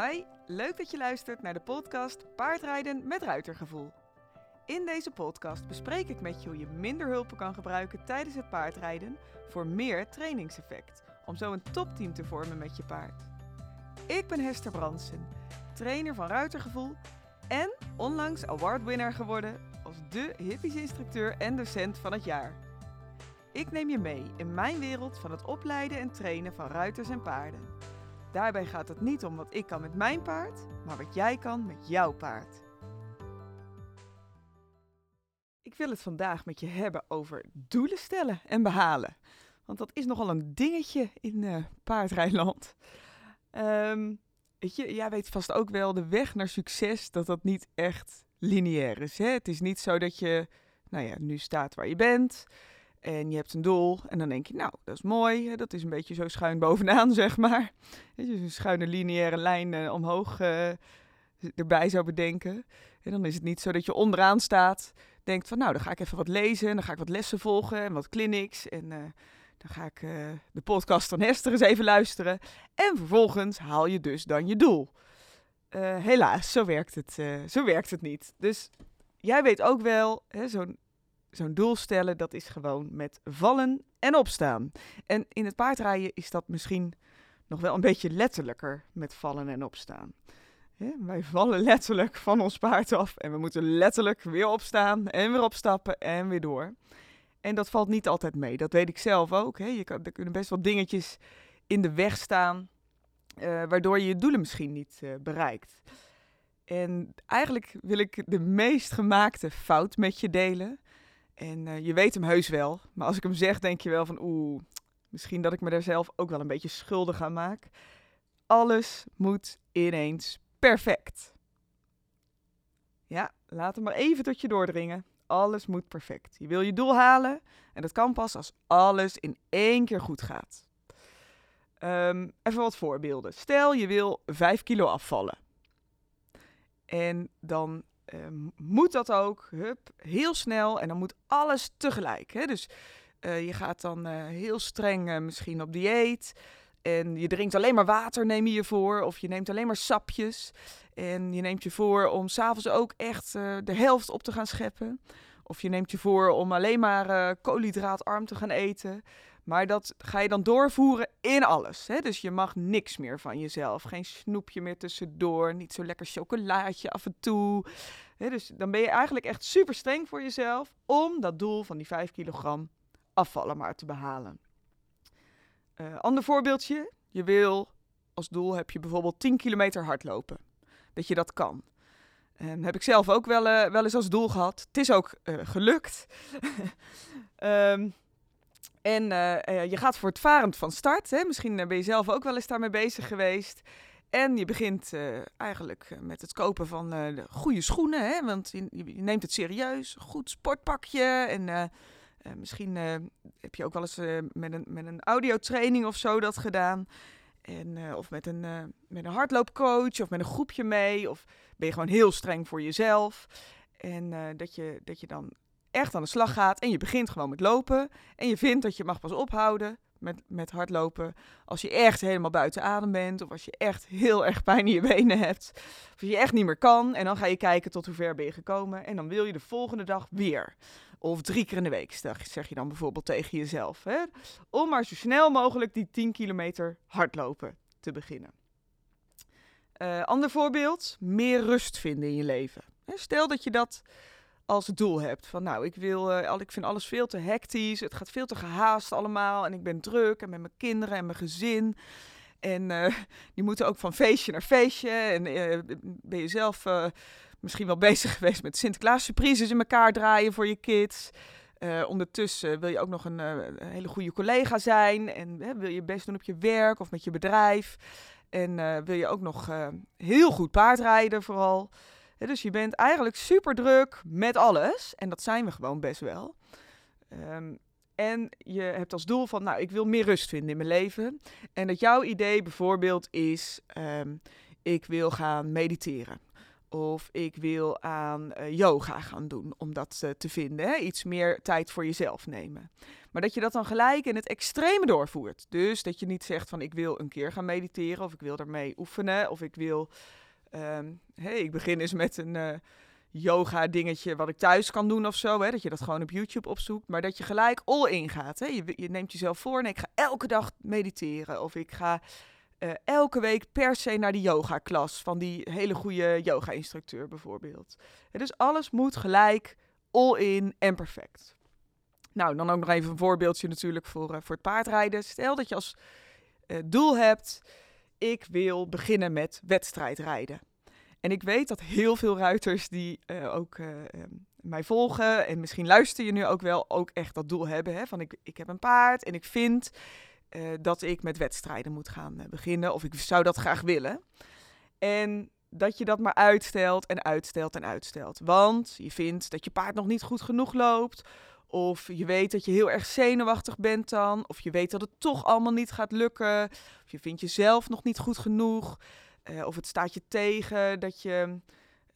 Hi, leuk dat je luistert naar de podcast Paardrijden met Ruitergevoel. In deze podcast bespreek ik met je hoe je minder hulpen kan gebruiken tijdens het paardrijden voor meer trainingseffect, om zo een topteam te vormen met je paard. Ik ben Hester Bransen, trainer van Ruitergevoel en onlangs awardwinnaar geworden als de hippies instructeur en docent van het jaar. Ik neem je mee in mijn wereld van het opleiden en trainen van ruiters en paarden. Daarbij gaat het niet om wat ik kan met mijn paard, maar wat jij kan met jouw paard. Ik wil het vandaag met je hebben over doelen stellen en behalen. Want dat is nogal een dingetje in uh, paardrijland. Um, weet je, jij weet vast ook wel, de weg naar succes, dat dat niet echt lineair is. Hè? Het is niet zo dat je, nou ja, nu staat waar je bent en je hebt een doel en dan denk je, nou, dat is mooi. Dat is een beetje zo schuin bovenaan, zeg maar. Dat je een schuine lineaire lijn uh, omhoog uh, erbij zou bedenken. En dan is het niet zo dat je onderaan staat, denkt van, nou, dan ga ik even wat lezen en dan ga ik wat lessen volgen en wat clinics en uh, dan ga ik de podcast van Hester eens even luisteren. En vervolgens haal je dus dan je doel. helaas, zo werkt, het, zo werkt het niet. Dus jij weet ook wel, zo'n zo'n doel stellen, dat is gewoon met vallen en opstaan. En in het paardrijden is dat misschien nog wel een beetje letterlijker met vallen en opstaan. wij vallen letterlijk van ons paard af en we moeten letterlijk weer opstaan en weer opstappen en weer door. En dat valt niet altijd mee, dat weet ik zelf ook. Je kan, er kunnen best wel dingetjes in de weg staan, uh, waardoor je je doelen misschien niet uh, bereikt. En eigenlijk wil ik de meest gemaakte fout met je delen. En uh, je weet hem heus wel. Maar als ik hem zeg, denk je wel van oeh, misschien dat ik me daar zelf ook wel een beetje schuldig aan maak. Alles moet ineens perfect. Ja, laat hem maar even tot je doordringen. Alles moet perfect. Je wil je doel halen en dat kan pas als alles in één keer goed gaat. Um, even wat voorbeelden. Stel je wil 5 kilo afvallen. En dan uh, moet dat ook, hup, heel snel en dan moet alles tegelijk. Hè? Dus uh, je gaat dan uh, heel streng misschien op dieet en je drinkt alleen maar water, neem je je voor, of je neemt alleen maar sapjes en je neemt je voor om s'avonds ook echt de helft op te gaan scheppen. Of je neemt je voor om alleen maar koolhydraatarm te gaan eten. Maar dat ga je dan doorvoeren in alles. Hè? Dus je mag niks meer van jezelf. Geen snoepje meer tussendoor. Niet zo lekker chocolaatje af en toe. Hè? Dus dan ben je eigenlijk echt super streng voor jezelf. Om dat doel van die 5 kilogram afvallen maar te behalen. Uh, ander voorbeeldje. Je wil als doel heb je bijvoorbeeld 10 kilometer hardlopen. Dat je dat kan. En heb ik zelf ook wel, uh, wel eens als doel gehad. Het is ook uh, gelukt. um, En uh, uh, je gaat voortvarend van start. Hè? Misschien ben je zelf ook wel eens daarmee bezig geweest. En je begint eigenlijk met het kopen van de goede schoenen. Hè? Want je, je, neemt het serieus. Goed sportpakje. En misschien heb je ook wel eens met, een, met een audiotraining of zo dat gedaan. En, of met een, met een hardloopcoach of met een groepje mee. Of ben je gewoon heel streng voor jezelf. En dat, je, dat je dan echt aan de slag gaat en je begint gewoon met lopen. En je vindt dat je mag pas ophouden met, met hardlopen als je echt helemaal buiten adem bent. Of als je echt heel erg pijn in je benen hebt. Of je echt niet meer kan. En dan ga je kijken tot hoe ver ben je gekomen. En dan wil je de volgende dag weer. Of drie keer in de week, zeg je dan bijvoorbeeld tegen jezelf. Hè? Om maar zo snel mogelijk die 10 kilometer hardlopen te beginnen. Uh, ander voorbeeld, meer rust vinden in je leven. Stel dat je dat als doel hebt. Van nou, ik, wil, uh, ik vind alles veel te hectisch. Het gaat veel te gehaast allemaal. En ik ben druk en met mijn kinderen en mijn gezin. En uh, die moeten ook van feestje naar feestje. En uh, ben je zelf misschien wel bezig geweest met Sinterklaas surprises in elkaar draaien voor je kids. ondertussen wil je ook nog een, hele goede collega zijn. En wil je best doen op je werk of met je bedrijf. En wil je ook nog heel goed paardrijden vooral dus je bent eigenlijk super druk met alles. En dat zijn we gewoon best wel. Um, en je hebt als doel van, nou, ik wil meer rust vinden in mijn leven. En dat jouw idee bijvoorbeeld is, um, ik wil gaan mediteren. Of ik wil aan eh, yoga gaan doen om dat eh, te vinden. Hè? Iets meer tijd voor jezelf nemen. Maar dat je dat dan gelijk in het extreme doorvoert. Dus dat je niet zegt van ik wil een keer gaan mediteren of ik wil daarmee oefenen of ik wil... Um, ik begin eens met een uh, yoga dingetje wat ik thuis kan doen of zo. Hè? Dat je dat gewoon op YouTube opzoekt. Maar dat je gelijk all in gaat. Hè? Je, neemt jezelf voor en ik ga elke dag mediteren. Of ik ga uh, elke week per se naar die yoga-klas van die hele goede yoga-instructeur bijvoorbeeld. dus alles moet gelijk all in en perfect. Nou, dan ook nog even een voorbeeldje natuurlijk voor, uh, voor het paardrijden. Stel dat je als doel hebt, ik wil beginnen met wedstrijdrijden. En ik weet dat heel veel ruiters die ook mij volgen en misschien luister je nu ook wel, ook echt dat doel hebben. Hè, van ik, ik heb een paard en ik vind uh, dat ik met wedstrijden moet gaan beginnen. Of ik zou dat graag willen. En dat je dat maar uitstelt en uitstelt en uitstelt. Want je vindt dat je paard nog niet goed genoeg loopt. Of je weet dat je heel erg zenuwachtig bent dan. Of je weet dat het toch allemaal niet gaat lukken. Of je vindt jezelf nog niet goed genoeg. Uh, of het staat je tegen dat je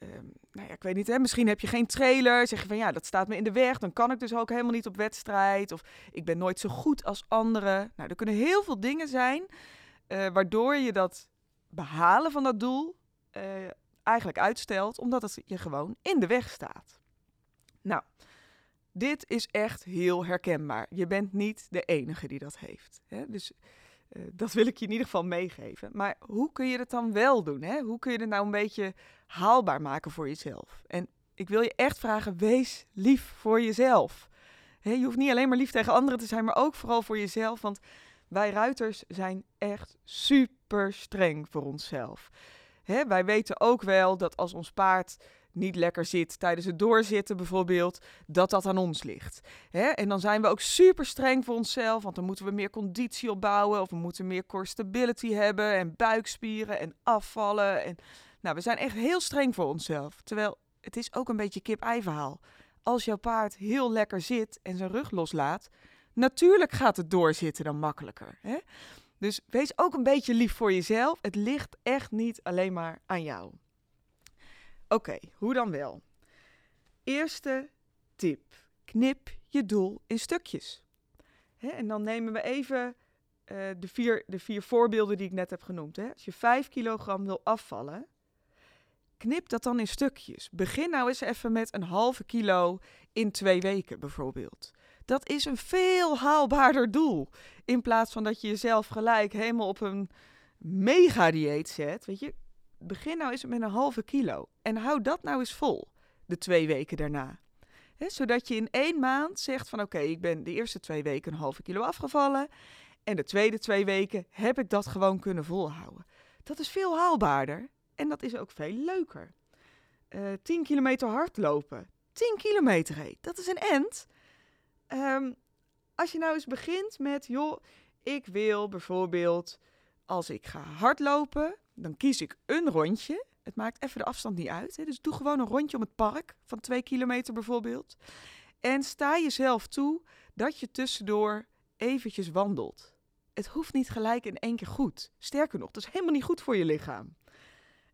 Um, nou ja, ik weet niet, hè, misschien heb je geen trailer. Zeg je van ja, dat staat me in de weg. Dan kan ik dus ook helemaal niet op wedstrijd. Of ik ben nooit zo goed als anderen. Nou, er kunnen heel veel dingen zijn uh, waardoor je dat behalen van dat doel uh, eigenlijk uitstelt, omdat het je gewoon in de weg staat. Nou, dit is echt heel herkenbaar. Je bent niet de enige die dat heeft. Hè? Dus uh, dat wil ik je in ieder geval meegeven. Maar hoe kun je dat dan wel doen? Hè? Hoe kun je het nou een beetje haalbaar maken voor jezelf? En ik wil je echt vragen, wees lief voor jezelf. Hè, je hoeft niet alleen maar lief tegen anderen te zijn, maar ook vooral voor jezelf. Want wij ruiters zijn echt super streng voor onszelf. Hè, wij weten ook wel dat als ons paard niet lekker zit tijdens het doorzitten bijvoorbeeld, dat dat aan ons ligt. Hè? En dan zijn we ook super streng voor onszelf, want dan moeten we meer conditie opbouwen of we moeten meer core stability hebben en buikspieren en afvallen. En, nou, we zijn echt heel streng voor onszelf. Terwijl het is ook een beetje kip-ei verhaal. Als jouw paard heel lekker zit en zijn rug loslaat, natuurlijk gaat het doorzitten dan makkelijker. Hè? Dus wees ook een beetje lief voor jezelf. Het ligt echt niet alleen maar aan jou. Oké, hoe dan wel? Eerste tip. Knip je doel in stukjes. Hè, en dan nemen we even uh, de, vier, de vier voorbeelden die ik net heb genoemd. Hè. Als je 5 kilogram wil afvallen, knip dat dan in stukjes. Begin nou eens even met een halve kilo in twee weken bijvoorbeeld. Dat is een veel haalbaarder doel. In plaats van dat je jezelf gelijk helemaal op een mega-dieet zet. Weet je, begin nou eens met een halve kilo. En hou dat nou eens vol, de twee weken daarna. zodat je in één maand zegt van oké, ik ben de eerste twee weken een halve kilo afgevallen. En de tweede twee weken heb ik dat gewoon kunnen volhouden. Dat is veel haalbaarder en dat is ook veel leuker. Uh, eh, 10 kilometer hardlopen. 10 kilometer, hé. dat is een end. Um, als je nou eens begint met, joh, ik wil bijvoorbeeld als ik ga hardlopen, dan kies ik een rondje. Het maakt even de afstand niet uit. Hè? Dus doe gewoon een rondje om het park van twee kilometer bijvoorbeeld. En sta jezelf toe dat je tussendoor eventjes wandelt. Het hoeft niet gelijk in één keer goed. Sterker nog, dat is helemaal niet goed voor je lichaam.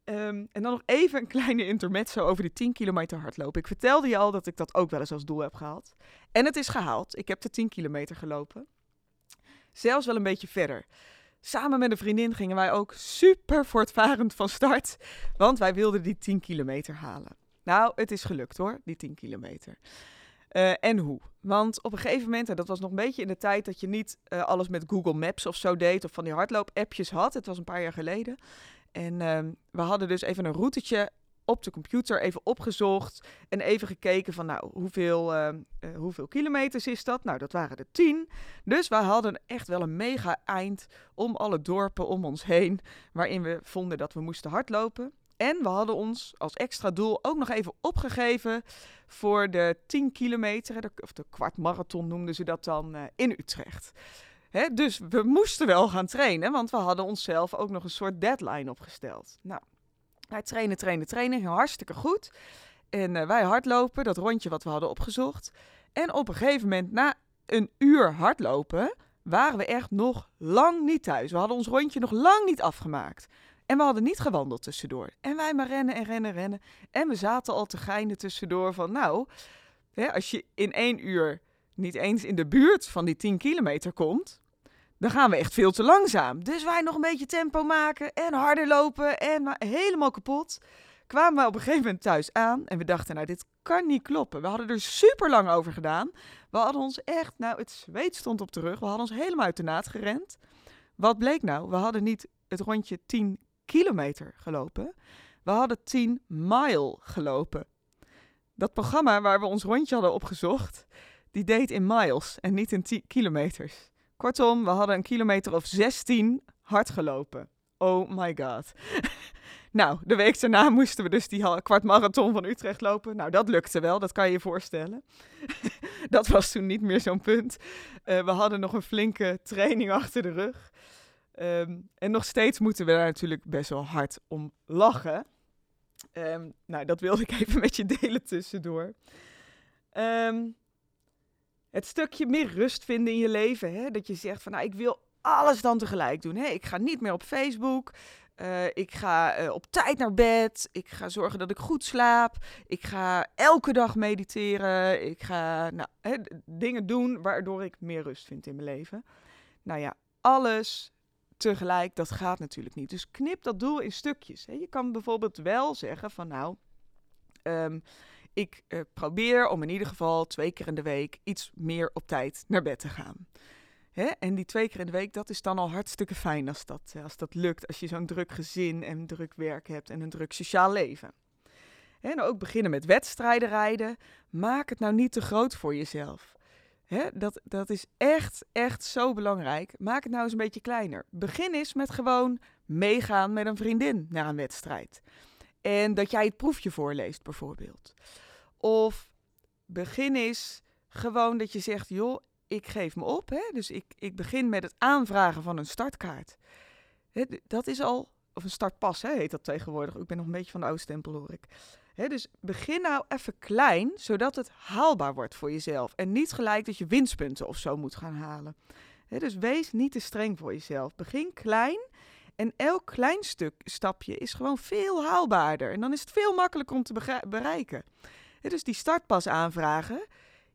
Um, en dan nog even een kleine intermezzo over die 10 kilometer hardlopen. Ik vertelde je al dat ik dat ook wel eens als doel heb gehaald. En het is gehaald. Ik heb de 10 kilometer gelopen. Zelfs wel een beetje verder. Samen met een vriendin gingen wij ook super voortvarend van start. Want wij wilden die 10 kilometer halen. Nou, het is gelukt hoor, die 10 kilometer. Uh, en hoe? Want op een gegeven moment, en dat was nog een beetje in de tijd dat je niet uh, alles met Google Maps of zo deed, of van die hardloop-appjes had. Het was een paar jaar geleden. En uh, we hadden dus even een routetje op de computer even opgezocht en even gekeken van nou, hoeveel, uh, uh, hoeveel kilometers is dat? Nou, dat waren er tien. Dus we hadden echt wel een mega eind om alle dorpen om ons heen, waarin we vonden dat we moesten hardlopen. En we hadden ons als extra doel ook nog even opgegeven voor de 10 kilometer, of de kwart marathon noemden ze dat dan, uh, in Utrecht. Hè, dus we moesten wel gaan trainen, want we hadden onszelf ook nog een soort deadline opgesteld. Nou, wij trainen, trainen, trainen. Ging hartstikke goed. En uh, wij hardlopen, dat rondje wat we hadden opgezocht. En op een gegeven moment, na een uur hardlopen, waren we echt nog lang niet thuis. We hadden ons rondje nog lang niet afgemaakt. En we hadden niet gewandeld tussendoor. En wij maar rennen en rennen, rennen. En we zaten al te geinen tussendoor van, nou, hè, als je in één uur niet eens in de buurt van die 10 kilometer komt, dan gaan we echt veel te langzaam. Dus wij nog een beetje tempo maken en harder lopen en helemaal kapot. Kwamen we op een gegeven moment thuis aan en we dachten, nou, dit kan niet kloppen. We hadden er super lang over gedaan. We hadden ons echt, nou, het zweet stond op de rug. We hadden ons helemaal uit de naad gerend. Wat bleek nou? We hadden niet het rondje 10 kilometer gelopen. We hadden 10 mile gelopen. Dat programma waar we ons rondje hadden opgezocht, die deed in miles en niet in 10 kilometers. Kortom, we hadden een kilometer of 16 hard gelopen. Oh my god. nou, de week daarna moesten we dus die kwart marathon van Utrecht lopen. Nou, dat lukte wel, dat kan je je voorstellen. dat was toen niet meer zo'n punt. Uh, we hadden nog een flinke training achter de rug. Um, en nog steeds moeten we daar natuurlijk best wel hard om lachen. Um, nou, dat wilde ik even met je delen tussendoor. Um, het stukje meer rust vinden in je leven. Hè? Dat je zegt van, nou, ik wil alles dan tegelijk doen. Hè? Ik ga niet meer op Facebook. Uh, ik ga uh, op tijd naar bed. Ik ga zorgen dat ik goed slaap. Ik ga elke dag mediteren. Ik ga nou, dingen doen waardoor ik meer rust vind in mijn leven. Nou ja, alles tegelijk, dat gaat natuurlijk niet. Dus knip dat doel in stukjes. Je kan bijvoorbeeld wel zeggen van nou, um, ik uh, probeer om in ieder geval twee keer in de week iets meer op tijd naar bed te gaan. Hè? En die twee keer in de week, dat is dan al hartstikke fijn als dat, eh, als dat lukt. Als je zo'n druk gezin en druk werk hebt en een druk sociaal leven. En ook beginnen met wedstrijden rijden. Maak het nou niet te groot voor jezelf. Hè, dat, dat is echt, echt zo belangrijk. Maak het nou eens een beetje kleiner. Begin eens met gewoon meegaan met een vriendin naar een wedstrijd. En dat jij het proefje voorleest, bijvoorbeeld. Of begin eens gewoon dat je zegt: joh, ik geef me op. Hè? Dus ik, ik begin met het aanvragen van een startkaart. Hè, dat is al, of een startpas hè, heet dat tegenwoordig. Ik ben nog een beetje van de oude stempel, hoor ik dus begin nou even klein, zodat het haalbaar wordt voor jezelf. En niet gelijk dat je winstpunten of zo moet gaan halen. dus wees niet te streng voor jezelf. Begin klein en elk klein stuk, stapje is gewoon veel haalbaarder. En dan is het veel makkelijker om te bereiken. Dus die startpas aanvragen,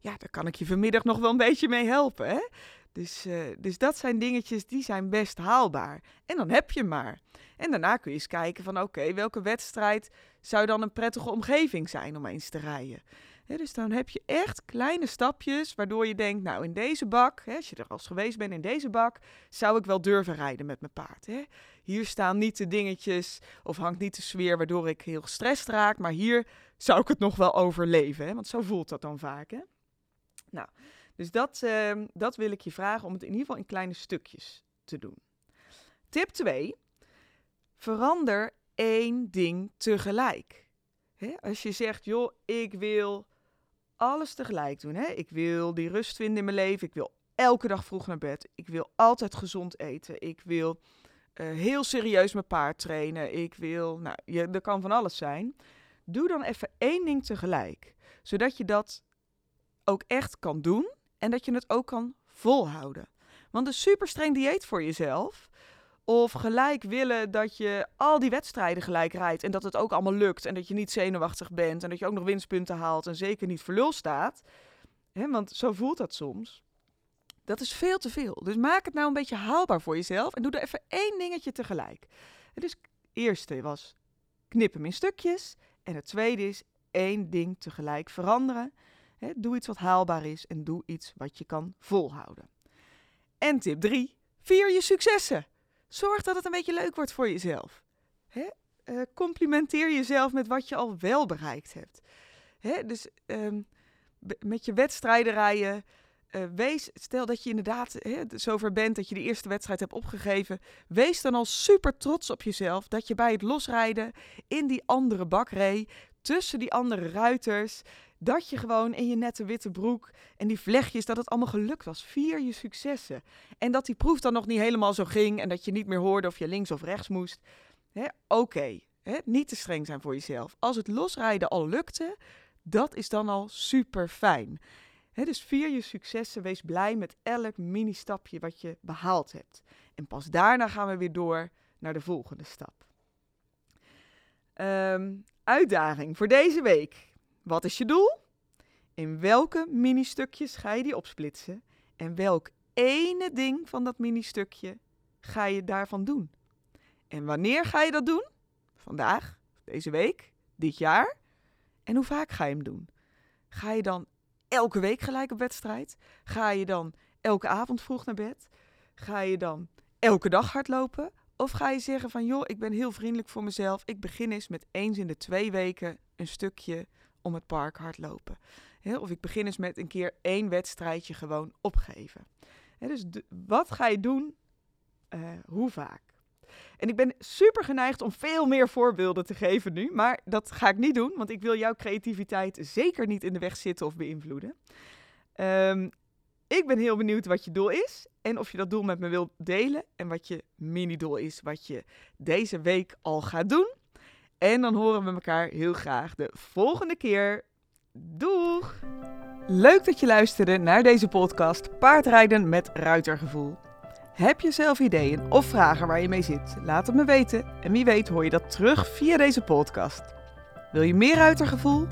ja, daar kan ik je vanmiddag nog wel een beetje mee helpen. Hè? Dus, uh, dus dat zijn dingetjes die zijn best haalbaar. En dan heb je maar. En daarna kun je eens kijken van oké, welke wedstrijd zou dan een prettige omgeving zijn om eens te rijden. dus dan heb je echt kleine stapjes waardoor je denkt, nou in deze bak, als je er als geweest bent in deze bak, zou ik wel durven rijden met mijn paard. Hier staan niet de dingetjes of hangt niet de sfeer waardoor ik heel gestrest raak, maar hier zou ik het nog wel overleven. Want zo voelt dat dan vaak. Hè? Nou, dus dat, ehm, dat wil ik je vragen om het in ieder geval in kleine stukjes te doen. Tip 2. Verander één ding tegelijk. als je zegt, joh, ik wil alles tegelijk doen. Ik wil die rust vinden in mijn leven. Ik wil elke dag vroeg naar bed. Ik wil altijd gezond eten. Ik wil uh, heel serieus mijn paard trainen. Ik wil, nou, je, er kan van alles zijn. Doe dan even één ding tegelijk. Zodat je dat ook echt kan doen en dat je het ook kan volhouden. Want een super streng dieet voor jezelf. Of gelijk willen dat je al die wedstrijden gelijk rijdt. En dat het ook allemaal lukt. En dat je niet zenuwachtig bent. En dat je ook nog winstpunten haalt. En zeker niet voor lul staat. want zo voelt dat soms. Dat is veel te veel. Dus maak het nou een beetje haalbaar voor jezelf. En doe er even één dingetje tegelijk. Dus eerste was knip hem in stukjes. En het tweede is één ding tegelijk veranderen doe iets wat haalbaar is en doe iets wat je kan volhouden. En tip 3, vier je successen. Zorg dat het een beetje leuk wordt voor jezelf. Uh, complimenteer jezelf met wat je al wel bereikt hebt. dus um, met je wedstrijden rijden. Uh, wees, stel dat je inderdaad he, zover bent dat je de eerste wedstrijd hebt opgegeven. Wees dan al super trots op jezelf dat je bij het losrijden in die andere bak reed. Tussen die andere ruiters. Dat je gewoon in je nette witte broek en die vlechtjes, dat het allemaal gelukt was. Vier je successen. En dat die proef dan nog niet helemaal zo ging en dat je niet meer hoorde of je links of rechts moest. Oké, niet te streng zijn voor jezelf. Als het losrijden al lukte, dat is dan al super fijn. Dus vier je successen, wees blij met elk mini-stapje wat je behaald hebt. En pas daarna gaan we weer door naar de volgende stap. Ehm, uitdaging voor deze week. Wat is je doel? In welke mini-stukjes ga je die opsplitsen? En welk ene ding van dat mini-stukje ga je daarvan doen? En wanneer ga je dat doen? Vandaag, deze week, dit jaar? En hoe vaak ga je hem doen? Ga je dan elke week gelijk op wedstrijd? Ga je dan elke avond vroeg naar bed? Ga je dan elke dag hardlopen? Of ga je zeggen van joh, ik ben heel vriendelijk voor mezelf. Ik begin eens met eens in de twee weken een stukje om het park hardlopen. of ik begin eens met een keer één wedstrijdje gewoon opgeven. dus wat ga je doen? Uh, hoe vaak? En ik ben super geneigd om veel meer voorbeelden te geven nu, maar dat ga ik niet doen, want ik wil jouw creativiteit zeker niet in de weg zitten of beïnvloeden. Um, ik ben heel benieuwd wat je doel is en of je dat doel met me wilt delen en wat je mini-doel is, wat je deze week al gaat doen. En dan horen we elkaar heel graag de volgende keer. Doeg! Leuk dat je luisterde naar deze podcast Paardrijden met Ruitergevoel. Heb je zelf ideeën of vragen waar je mee zit? Laat het me weten en wie weet hoor je dat terug via deze podcast. Wil je meer ruitergevoel?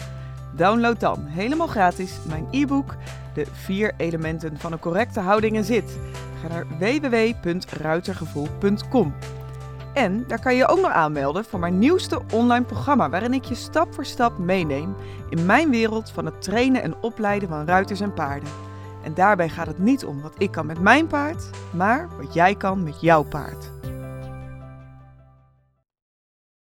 Download dan helemaal gratis mijn e-book De vier elementen van een correcte houding en zit. Ga naar www.ruitergevoel.com. En daar kan je ook nog aanmelden voor mijn nieuwste online programma waarin ik je stap voor stap meeneem in mijn wereld van het trainen en opleiden van ruiters en paarden. En daarbij gaat het niet om wat ik kan met mijn paard, maar wat jij kan met jouw paard.